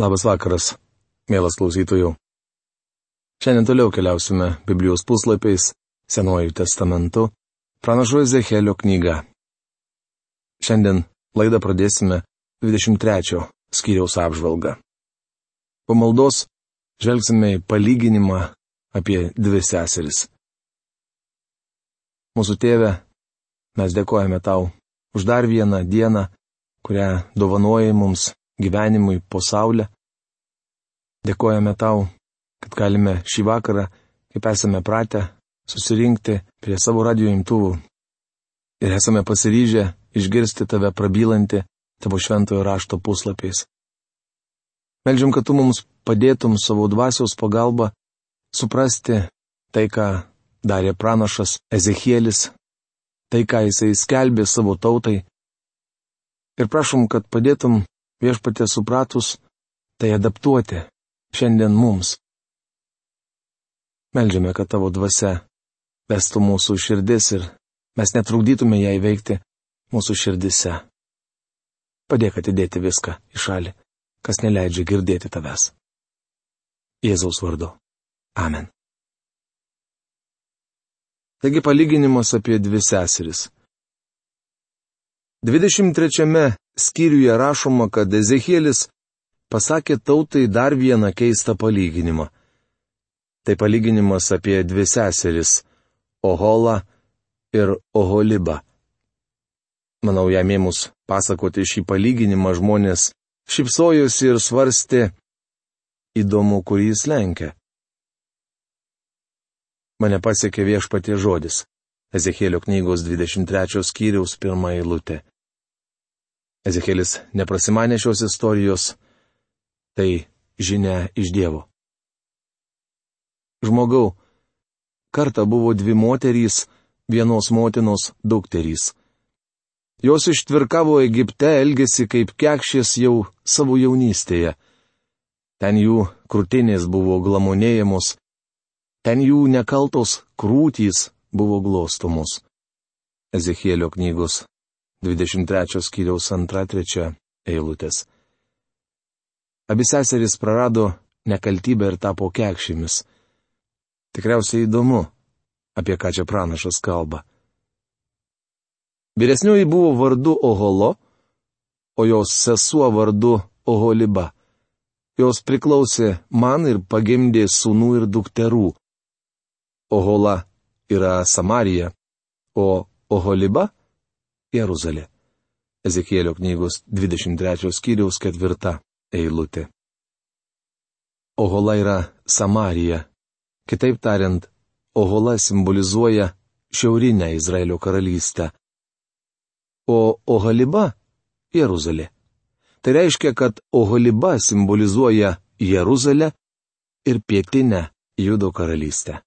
Labas vakaras, mielas klausytojų. Šiandien toliau keliausime Biblijos puslapiais, Senuoju testamentu, pranašo Ezekėlio knyga. Šiandien laidą pradėsime 23 skyriaus apžvalgą. Po maldos žvelgsime į palyginimą apie dvi seseris. Mūsų tėve, mes dėkojame tau už dar vieną dieną, kurią dovanojai mums gyvenimui po saulę. Dėkojame tau, kad galime šį vakarą, kaip esame pratę, susirinkti prie savo radio imtuvų ir esame pasiryžę išgirsti tave prabylantį tavo šventojo rašto puslapiais. Meldžiam, kad tu mums padėtum savo dvasios pagalba suprasti tai, ką darė pranašas Ezekielis, tai, ką jisai skelbė savo tautai. Ir prašom, kad padėtum viešpatė supratus, tai adaptuoti šiandien mums. Meldžiame, kad tavo dvasia vestų mūsų širdis ir mes netrukdytume ją įveikti mūsų širdise. Padėk atidėti viską į šalį, kas neleidžia girdėti tavęs. Jėzaus vardu. Amen. Taigi palyginimas apie dvi seseris. 23 skyriuje rašoma, kad Ezekielis pasakė tautai dar vieną keistą palyginimą. Tai palyginimas apie dvi seseris - Oholą ir Oholibą. Manau, jam ėmus pasakoti šį palyginimą žmonės šipsojosi ir svarstė, įdomu, kur jis lenkia. Mane pasiekė viešpatie žodis. Ezekėlio knygos 23 skyriaus pirmą eilutę. Ezekėlis neprasimanė šios istorijos, tai žinia iš Dievo. Žmogau, kartą buvo dvi moterys, vienos motinos dukterys. Jos ištvirkavo Egipte, elgėsi kaip kekšės jau savo jaunystėje. Ten jų krūtinės buvo glamonėjamos, ten jų nekaltos krūtys buvo glostomos. Ezekėlio knygos 23 skyriaus 2-3 eilutės. Abi seserys prarado nekaltybę ir tapo kekšėmis. Tikriausiai įdomu, apie ką čia pranašas kalba. Vyresnioji buvo vardu Oholo, o jos sesuo vardu Oholiba. Jos priklausė man ir pagimdė sūnų ir dukterų. Ohola yra Samarija, o Oholiba Jeruzalė. Ezekėlio knygos 23 skyriaus ketvirta eilutė. Ohola yra Samarija. Kitaip tariant, Ohola simbolizuoja šiaurinę Izraelio karalystę. O Ohaliba - Jeruzalė. Tai reiškia, kad Ohaliba simbolizuoja Jeruzalę ir pietinę Judo karalystę.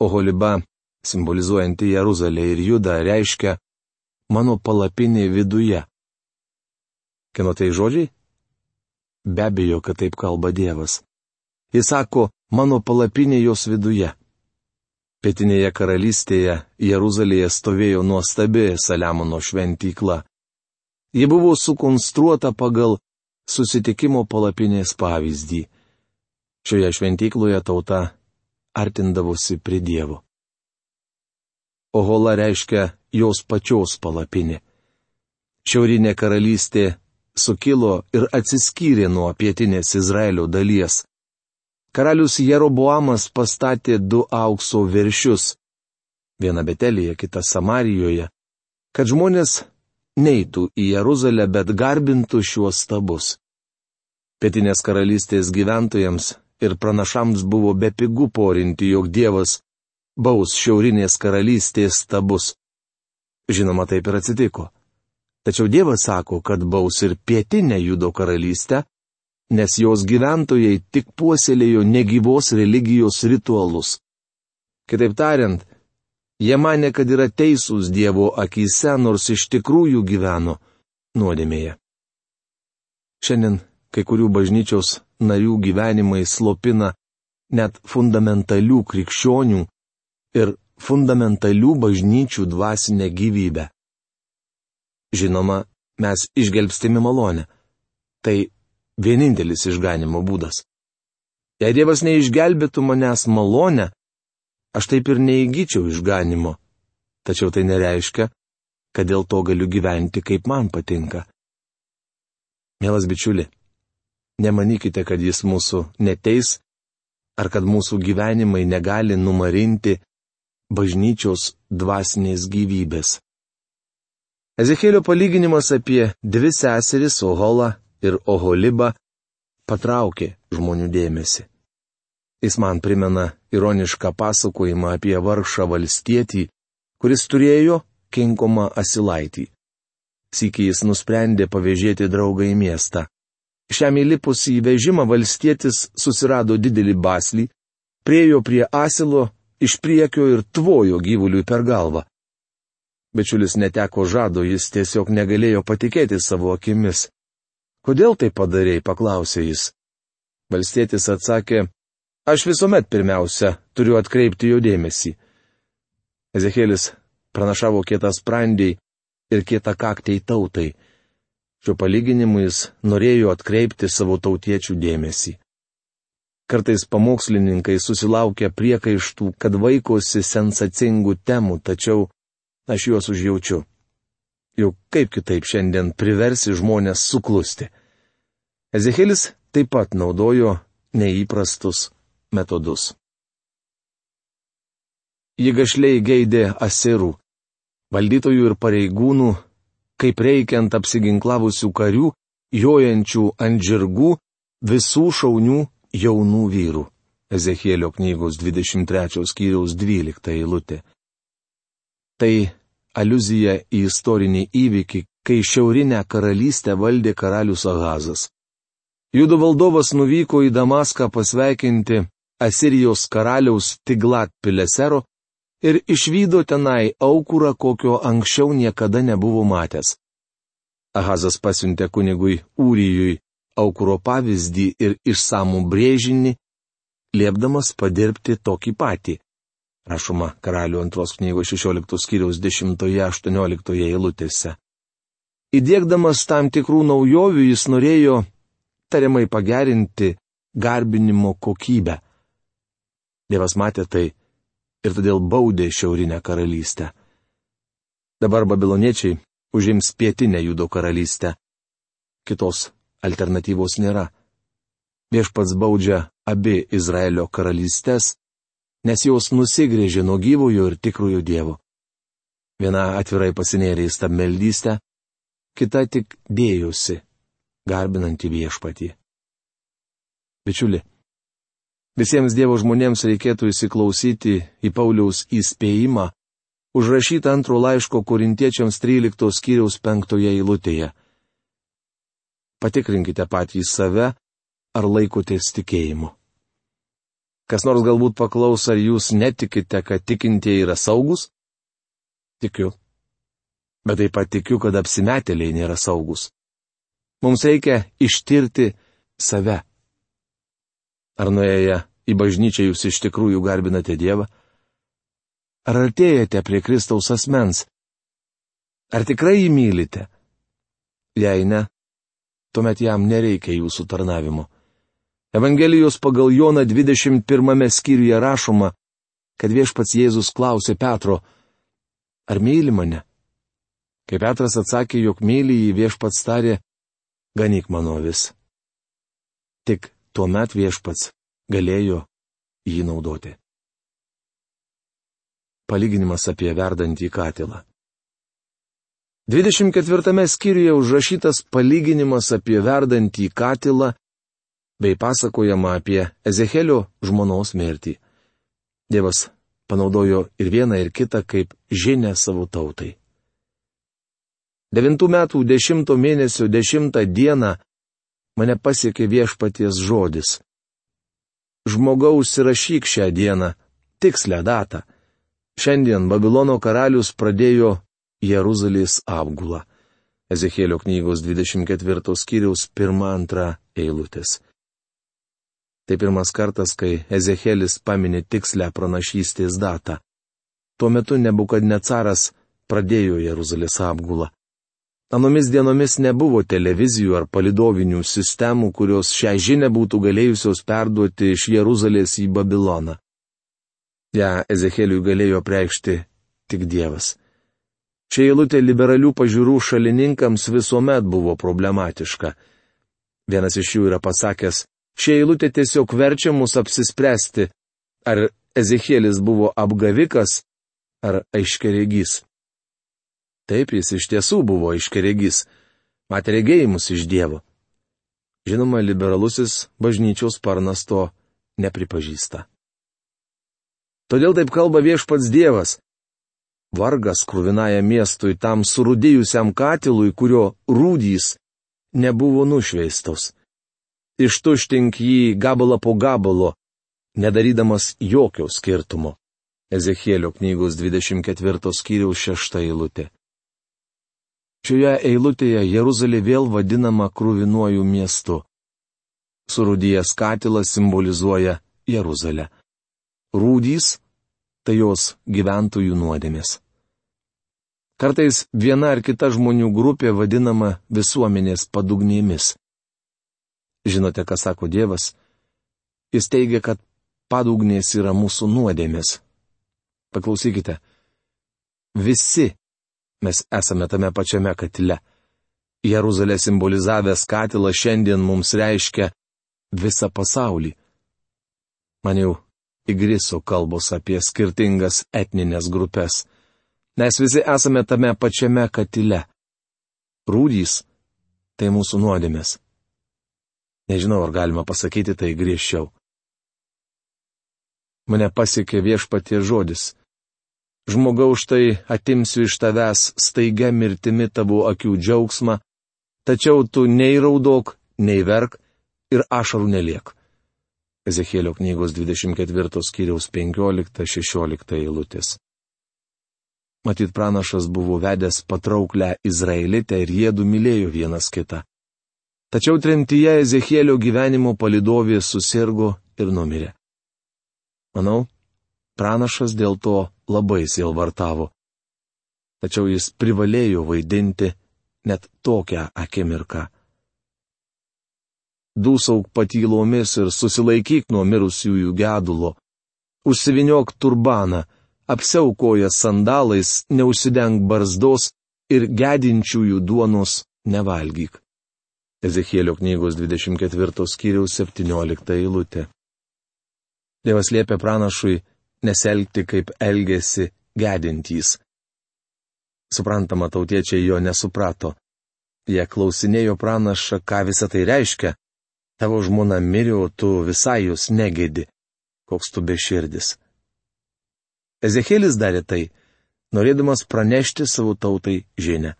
Oholiba, simbolizuojanti Jeruzalę ir Judą, reiškia mano palapinė viduje. Kino tai žodžiai? Be abejo, kad taip kalba Dievas. Jis sako, mano palapinė jos viduje. Pietinėje karalystėje Jeruzalėje stovėjo nuostabi Saliamono šventykla. Ji buvo sukonstruota pagal susitikimo palapinės pavyzdį. Šioje šventykloje tauta artindavosi prie Dievo. Ohola reiškia jos pačios palapinė. Šiaurinė karalystė sukilo ir atsiskyrė nuo pietinės Izraelio dalies. Karalius Jeroboamas pastatė du aukso viršius - vieną Betelėje, kitą Samarijoje - kad žmonės neitų į Jeruzalę, bet garbintų šiuos stabus. Pietinės karalystės gyventojams ir pranašams buvo be pigų porinti, jog Dievas baus šiaurinės karalystės stabus. Žinoma, taip ir atsitiko. Tačiau Dievas sako, kad baus ir pietinę Judo karalystę, nes jos gyventojai tik puoselėjo negyvos religijos ritualus. Kitaip tariant, jie mane, kad yra teisūs Dievo akise, nors iš tikrųjų gyveno nuodėmėje. Šiandien kai kurių bažnyčios narių gyvenimai slopina net fundamentalių krikščionių ir fundamentalių bažnyčių dvasinę gyvybę. Žinoma, mes išgelbstimi malonę. Tai vienintelis išganimo būdas. Jei Dievas neišgelbėtų manęs malonę, aš taip ir neįgyčiau išganimo. Tačiau tai nereiškia, kad dėl to galiu gyventi, kaip man patinka. Mielas bičiuli, nemanykite, kad jis mūsų neteis, ar kad mūsų gyvenimai negali numarinti bažnyčios dvasinės gyvybės. Ezekėlio palyginimas apie dvi seseris Oholą ir Oholibą patraukė žmonių dėmesį. Jis man primena ironišką pasakojimą apie vargšą valstietį, kuris turėjo kinkomą asilaitį. Sykį jis nusprendė pavėžėti draugą į miestą. Šiam įlipus į vežimą valstietis susirado didelį baslį, priejo prie asilo iš priekio ir tvojo gyvuliui per galvą. Bičiulis neteko žado, jis tiesiog negalėjo patikėti savo akimis. Kodėl tai padarėjai, paklausė jis. Valstietis atsakė, aš visuomet pirmiausia turiu atkreipti jo dėmesį. Ezekėlis pranašavo kietas prandiai ir kietą kaktiai tautai. Šiuo palyginimu jis norėjo atkreipti savo tautiečių dėmesį. Kartais pamokslininkai susilaukia priekaištų, kad vaikosi sensacingų temų, tačiau aš juos užjaučiu. Juk kaip kitaip šiandien priversi žmonės suklusti. Ezekėlis taip pat naudojo neįprastus metodus. Jį gašliai geidė asirų, valdytojų ir pareigūnų, kaip reikiant apsiginklavusių karių, jojančių ant žirgų, visų šaunių jaunų vyrų. Ezekėlio knygos 23 skyriaus 12 eilutė. Tai aluzija į istorinį įvykį, kai šiaurinę karalystę valdė karalius Ahazas. Judų valdovas nuvyko į Damaską pasveikinti Asirijos karaliaus Tiglat Pilesero ir išvydo tenai aukurą, kokio anksčiau niekada nebuvo matęs. Ahazas pasiuntė kunigui Ūrijui aukuro pavyzdį ir išsamų brėžinį, liepdamas padirbti tokį patį. Rašoma karalių antros knygos 16 skyriaus 10-18 eilutėse. Įdėkdamas tam tikrų naujovių jis norėjo tariamai pagerinti garbinimo kokybę. Dievas matė tai ir todėl baudė Šiaurinę karalystę. Dabar babiloniečiai užims pietinę judo karalystę. Kitos alternatyvos nėra. Viešpats baudžia abi Izraelio karalystės, nes jos nusigrėžė nuo gyvojo ir tikrųjų dievų. Viena atvirai pasinėrė į stabmeldystę, kita tik dėjusi garbinantį viešpatį. Bičiuli, visiems Dievo žmonėms reikėtų įsiklausyti į Pauliaus įspėjimą, užrašytą antro laiško korintiečiams 13 skyriaus 5 eilutėje. Patikrinkite patį save, ar laikotės tikėjimu. Kas nors galbūt paklaus, ar jūs netikite, kad tikintieji yra saugus? Tikiu. Bet taip pat tikiu, kad apsimetėliai nėra saugus. Mums reikia ištirti save. Ar nuėję į bažnyčią jūs iš tikrųjų garbinate Dievą? Ar artėjate prie Kristaus asmens? Ar tikrai jį mylite? Jei ne, tuomet jam nereikia jūsų tarnavimo. Evangelijos pagal Joną 21 skyriuje rašoma, kad viešpats Jėzus klausė Petro, ar myli mane? Kai Petras atsakė, jog myli jį viešpats tarė, ganyk mano vis. Tik tuo met viešpats galėjo jį naudoti. Palyginimas apie verdantį katilą. 24 skyriuje užrašytas palyginimas apie verdantį katilą bei pasakojama apie Ezechelio žmonos mirtį. Dievas panaudojo ir vieną ir kitą kaip žinę savo tautai. Devintų metų dešimto mėnesio dešimtą dieną mane pasiekė viešpaties žodis. Žmogaus įrašyk šią dieną, tikslę datą. Šiandien Babilono karalius pradėjo Jeruzalės apgulą. Ezekėlio knygos 24 skyriaus 1-2 eilutės. Tai pirmas kartas, kai Ezekėlis paminė tikslę pranašystės datą. Tuo metu nebukad necaras pradėjo Jeruzalės apgulą. Anomis dienomis nebuvo televizijų ar palidovinių sistemų, kurios šią žinę būtų galėjusios perduoti iš Jeruzalės į Babiloną. Ja Ezekėliui galėjo preikšti tik Dievas. Šia eilutė liberalių pažiūrų šalininkams visuomet buvo problematiška. Vienas iš jų yra pasakęs, šia eilutė tiesiog verčia mus apsispręsti, ar Ezekėlis buvo apgavikas ar aiškeregys. Taip jis iš tiesų buvo aiškeregys, matė regėjimus iš Dievo. Žinoma, liberalusis bažnyčios sparnas to nepripažįsta. Todėl taip kalba viešpats Dievas. Vargas krūvinąją miestui tam surudėjusiam katilui, kurio rūdys nebuvo nušveistos. Ištuštink jį gabalą po gabalo, nedarydamas jokio skirtumo. Ezekėlio knygos 24 skyriaus 6 eilutė. Šioje eilutėje Jeruzalė vėl vadinama krūvinuoju miestu. Surudėjęs katilas simbolizuoja Jeruzalę. Rūdys - tai jos gyventojų nuodėmės. Kartais viena ar kita žmonių grupė vadinama visuomenės padugnėmis. Žinote, ką sako Dievas? Jis teigia, kad padugnės yra mūsų nuodėmės. Paklausykite. Visi mes esame tame pačiame katile. Jeruzalė simbolizavęs katilas šiandien mums reiškia visą pasaulį. Man jau įgriso kalbos apie skirtingas etninės grupės. Mes visi esame tame pačiame katile. Rūdys - tai mūsų nuodėmės. Nežinau, ar galima pasakyti tai griežčiau. Mane pasiekė viešpatie žodis. Žmogau štai atimsiu iš tavęs staigia mirtimi tavo akių džiaugsmą, tačiau tu nei raudok, nei verk ir ašarų neliek. Ezekėlio knygos 24 skyriaus 15-16 eilutės. Matyt, pranašas buvo vedęs patrauklę Izraelitę ir jėdu mylėjo vienas kitą. Tačiau tremtyje Ezekėlio gyvenimo palidovė susirgo ir numirė. Manau, pranašas dėl to labai silvartavo. Tačiau jis privalėjo vaidinti net tokią akimirką dūsauk patylomis ir susilaikyk nuo mirusiųjų gedulo. Užsiviniok turbaną, apsiaukoja sandalais, neužsideng barzdos ir gedinčiųjų duonos nevalgyk. Ezekėlio knygos 24 skyriaus 17 eilutė. Dievas liepia pranašui neselgti kaip elgesi gedintys. Suprantama, tautiečiai jo nesuprato. Jie klausinėjo pranašą, ką visa tai reiškia, Tavo žmona mirė, o tu visai jūs negėdi. Koks tu beširdis. Ezekėlis darė tai, norėdamas pranešti savo tautai žinę.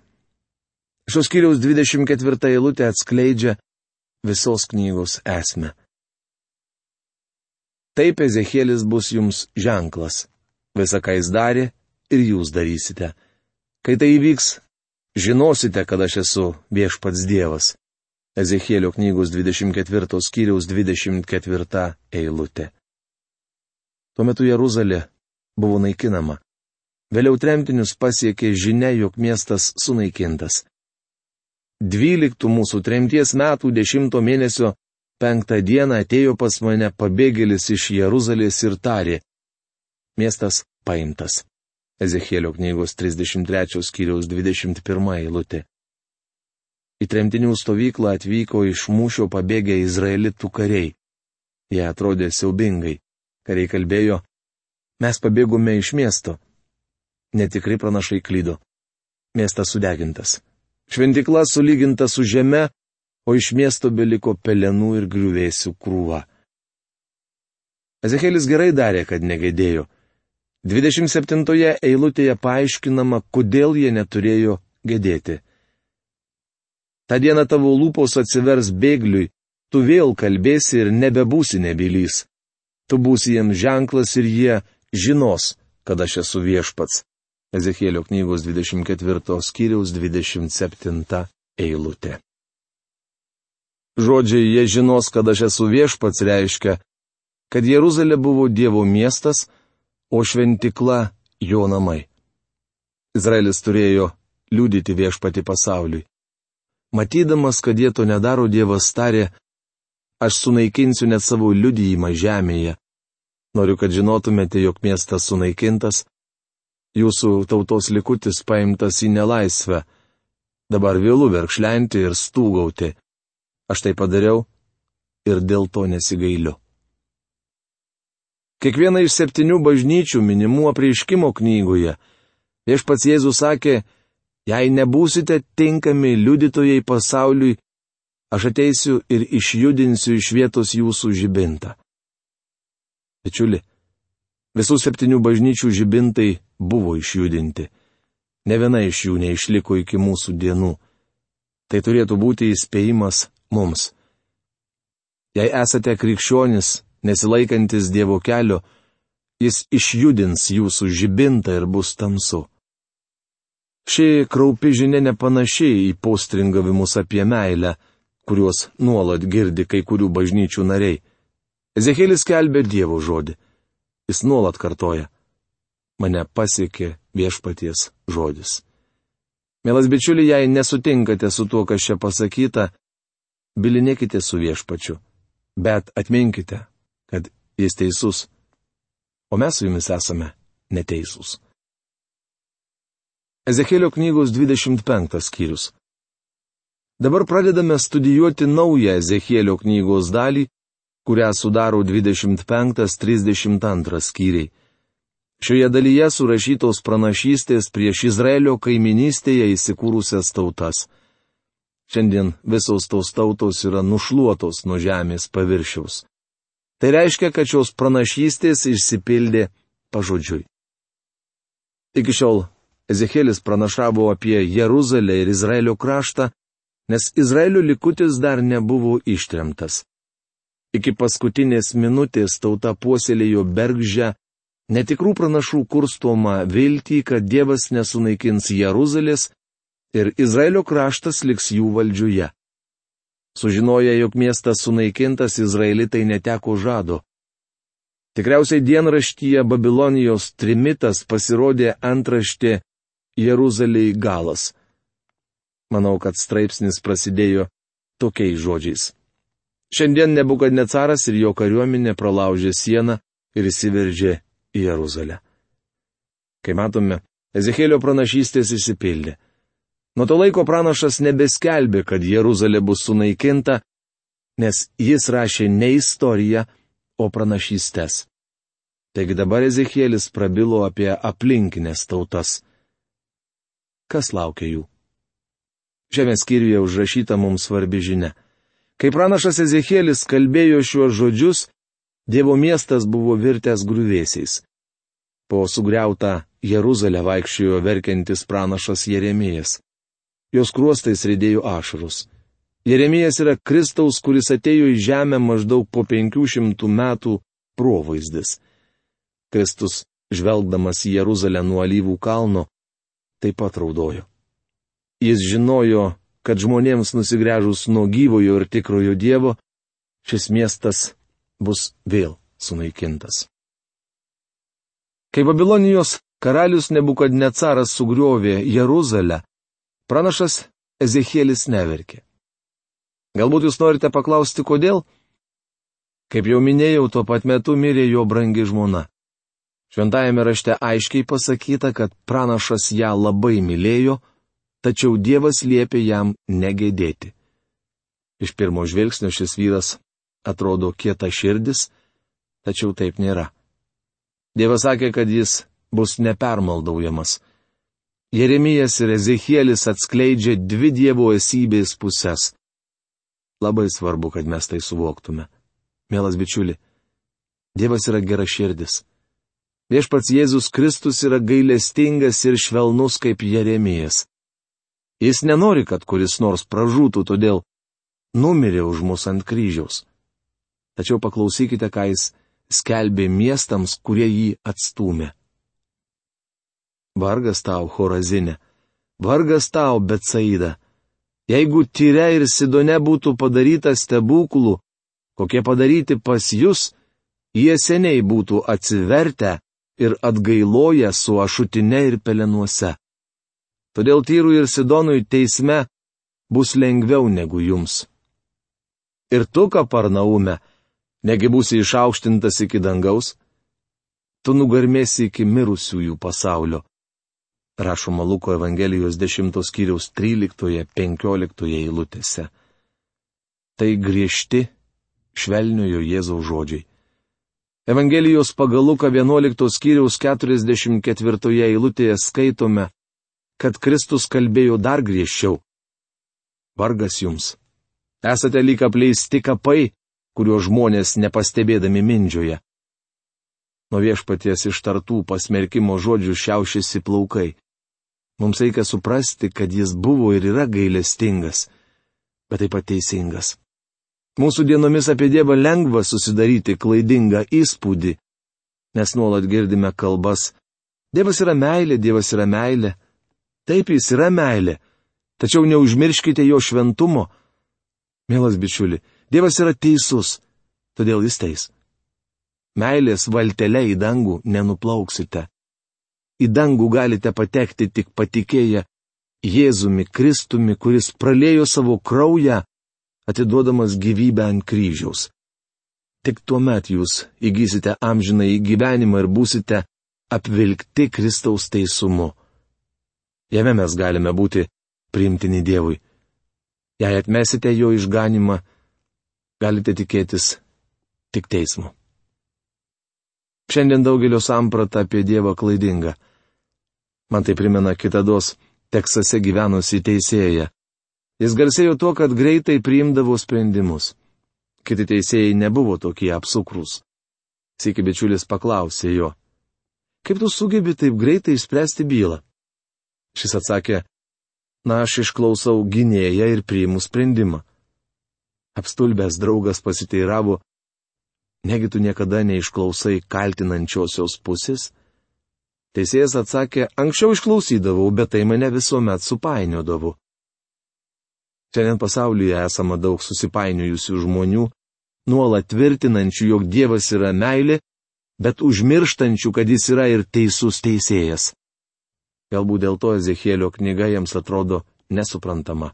Šios kiriaus 24 eilutė atskleidžia visos knygos esmę. Taip Ezekėlis bus jums ženklas. Visa, ką jis darė, ir jūs darysite. Kai tai įvyks, žinosite, kad aš esu viešpats Dievas. Ezekėlio knygos 24 skyriaus 24 eilutė. Tuo metu Jeruzalė buvo naikinama. Vėliau tremtinius pasiekė žinia, jog miestas sunaikintas. 12 mūsų tremties metų 10 mėnesio 5 dieną atėjo pas mane pabėgėlis iš Jeruzalės ir tarė. Miestas paimtas. Ezekėlio knygos 33 skyriaus 21 eilutė. Į tremtinių stovyklą atvyko iš mūšio pabėgę izraelitų kariai. Jie atrodė siaubingai. Kariai kalbėjo, mes pabėgome iš miesto. Netikrai pranašai klydo. Miestas sudegintas. Šventikla sulyginta su žeme, o iš miesto beliko pelenų ir griuvėsių krūva. Ezekėlis gerai darė, kad negėdėjo. 27 eilutėje paaiškinama, kodėl jie neturėjo gedėti. Ta diena tavo lūpos atsivers bėgliui, tu vėl kalbėsi ir nebebūsi nebylys. Tu būsi jiems ženklas ir jie žinos, kad aš esu viešpats. Ezekėlio knygos 24 skyriaus 27 eilutė. Žodžiai jie žinos, kad aš esu viešpats reiškia, kad Jeruzalė buvo Dievo miestas, o šventikla jo namai. Izraelis turėjo liūdyti viešpati pasauliui. Matydamas, kad jie to nedaro, Dievas tarė, aš sunaikinsiu net savo liudyjimą žemėje. Noriu, kad žinotumėte, jog miestas sunaikintas, jūsų tautos likutis paimtas į nelaisvę. Dabar vėlų verkšlenti ir stūgauti. Aš tai padariau ir dėl to nesigailiu. Kiekviena iš septynių bažnyčių minimų apreiškimo knygoje viešpats Jėzus sakė, jei nebūsite tinkami liudytojai pasauliui, aš ateisiu ir išjudinsiu iš vietos jūsų žibintą. Bičiuli, visų septynių bažnyčių žibintai buvo išjudinti. Ne viena iš jų neišliko iki mūsų dienų. Tai turėtų būti įspėjimas mums. Jei esate krikščionis, nesilaikantis Dievo kelio, jis išjudins jūsų žibintą ir bus tamsu. Ši kraupi žinia nepanašiai į postringavimus apie meilę, kuriuos nuolat girdi kai kurių bažnyčių nariai. Ezekėlis kelbė Dievo žodį. Jis nuolat kartoja mane pasiekė viešpaties žodis. Mielas bičiuli, jei nesutinkate su tuo, kas čia pasakyta, bilinėkite su viešpačiu, bet atminkite, kad jis teisus, o mes su jumis esame neteisūs. Ezekėlio knygos 25 skyrius. Dabar pradedame studijuoti naują Ezekėlio knygos dalį, kurią sudaro 25-32 skyriai. Šioje dalyje surašytos pranašystės prieš Izraelio kaiminystėje įsikūrusias tautas. Šiandien visos tos tautos yra nušluotos nuo žemės paviršiaus. Tai reiškia, kad šios pranašystės išsipildė pažodžiui. Iki šiol Ezekėlis pranašavo apie Jeruzalę ir Izraelio kraštą, nes Izraelio likutis dar nebuvo ištremtas. Iki paskutinės minutės tauta puoselėjo bergžę netikrų pranašų kurstomą viltį, kad Dievas nesunaikins Jeruzalės ir Izraelio kraštas liks jų valdžiuje. Sužinoję, jog miestas sunaikintas, izraelitai neteko žado. Tikriausiai dienraštyje Babilonijos trimitas pasirodė antraštė Jeruzaliai galas. Manau, kad straipsnis prasidėjo tokiais žodžiais. Šiandien Nebukadnecaras ir jo kariuomenė pralaužė sieną ir įsiveržė į Jeruzalę. Kai matome, Ezekėlio pranašystės išsipildė. Nuo to laiko pranašas nebeskelbė, kad Jeruzalė bus sunaikinta, nes jis rašė ne istoriją, o pranašystės. Taigi dabar Ezekėlis prabilo apie aplinkinės tautas. Kas laukia jų? Šiame skyriuje užrašyta mums svarbi žinia. Kai pranašas Ezekėlis kalbėjo šiuos žodžius, Dievo miestas buvo virtęs grūvėsiais. Po sugriautą Jeruzalę vaikščiojo verkiantis pranašas Jeremijas. Jos kruostais rėdėjo ašarus. Jeremijas yra Kristaus, kuris atėjo į žemę maždaug po penkių šimtų metų provaizdis. Kristus, žvelgdamas į Jeruzalę nuo alyvų kalno, taip pat raudojo. Jis žinojo, kad žmonėms nusigręžus nuo gyvojo ir tikrojo Dievo, šis miestas bus vėl sunaikintas. Kai Babilonijos karalius Nebukadnecaras sugriovė Jeruzalę, pranašas Ezekielis neverkė. Galbūt jūs norite paklausti, kodėl? Kaip jau minėjau, tuo pat metu mirė jo brangi žmona. Šventajame rašte aiškiai pasakyta, kad pranašas ją labai mylėjo, tačiau Dievas liepė jam negėdėti. Iš pirmo žvilgsnio šis vyras atrodo kieta širdis, tačiau taip nėra. Dievas sakė, kad jis bus nepermaldaujamas. Jeremijas ir Ezekielis atskleidžia dvi Dievo esybės pusės. Labai svarbu, kad mes tai suvoktume. Mielas bičiuli, Dievas yra gera širdis. Viešpats Jėzus Kristus yra gailestingas ir švelnus kaip Jeremijas. Jis nenori, kad kuris nors pražūtų, todėl numirė už mus ant kryžiaus. Tačiau paklausykite, ką jis skelbė miestams, kurie jį atstūmė. Vargas tau, Horazinė, vargas tau, Betsaida. Jeigu tyre ir Sidone būtų padaryta stebuklų, kokie padaryti pas jūs, jie seniai būtų atsivertę ir atgailoję su ašutine ir pelenuose. Todėl Tyrui ir Sidonui teisme bus lengviau negu jums. Ir tu, Kaparnaume, negi būsi išaukštintas iki dangaus? Tu nugarmėsi iki mirusiųjų pasaulio. Rašoma Luko Evangelijos 10 skyriaus 13-15 eilutėse. Tai griežti, švelniojo Jėzaus žodžiai. Evangelijos pagal Luką 11 skyriaus 44 eilutėje skaitome, kad Kristus kalbėjo dar griežčiau. Vargas jums. Esate lyg apleisti kapai, kuriuo žmonės nepastebėdami mindžioje. Nuo viešpaties ištartų pasmerkimo žodžių šiaušiasi plaukai. Mums reikia suprasti, kad jis buvo ir yra gailestingas, bet taip pat teisingas. Mūsų dienomis apie Dievą lengva susidaryti klaidingą įspūdį, nes nuolat girdime kalbas. Dievas yra meilė, Dievas yra meilė. Taip jis yra meilė, tačiau neužmirškite jo šventumo. Mielas bičiuli, Dievas yra teisus, todėl jis teis. Meilės valtelė į dangų nenuplauksite. Į dangų galite patekti tik patikėję Jėzumi Kristumi, kuris pralėjo savo kraują atiduodamas gyvybę ant kryžiaus. Tik tuo met jūs įgysite amžiną į gyvenimą ir būsite apvilkti Kristaus teisumu. Jame mes galime būti priimtini Dievui. Jei atmesite jo išganimą, galite tikėtis tik teismu. Šiandien daugelio samprata apie Dievą klaidinga. Man tai primena kitados Teksase gyvenusi teisėja. Jis garsėjo tuo, kad greitai priimdavo sprendimus. Kiti teisėjai nebuvo tokie apsukrus. Sėki bičiulis paklausė jo. Kaip tu sugebi taip greitai išspręsti bylą? Šis atsakė, na aš išklausau gynėją ir priimu sprendimą. Apstulbęs draugas pasiteiravo, negi tu niekada neišklausai kaltinančiosios pusės? Teisėjas atsakė, anksčiau išklausydavau, bet tai mane visuomet supainiodavo. Šiandien pasaulyje esama daug susipainiojusių žmonių, nuolat tvirtinančių, jog Dievas yra meilė, bet užmirštančių, kad jis yra ir teisus teisėjas. Galbūt dėl to Ezekėlio knyga jiems atrodo nesuprantama.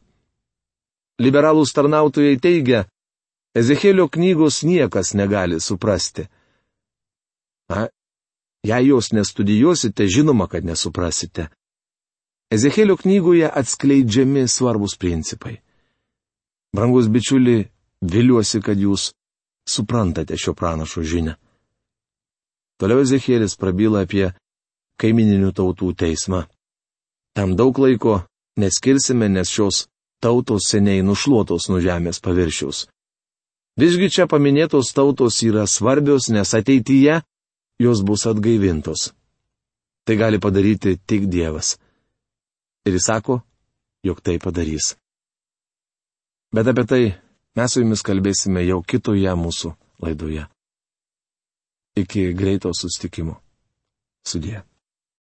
Liberalūs tarnautojai teigia, Ezekėlio knygos niekas negali suprasti. Na, jei jos nestudijuosite, žinoma, kad nesuprasite. Ezekėlio knygoje atskleidžiami svarbus principai. Brangus bičiuli, viliuosi, kad jūs suprantate šio pranašo žinę. Toliau Ezekėlis prabyla apie kaimininių tautų teismą. Tam daug laiko neskirsime, nes šios tautos seniai nušluotos nuo žemės paviršiaus. Visgi čia paminėtos tautos yra svarbios, nes ateityje jos bus atgaivintos. Tai gali padaryti tik Dievas. Ir jis sako, jog tai padarys. Bet apie tai mes su jumis kalbėsime jau kitoje mūsų laidoje. Iki greito sustikimo. Sudė.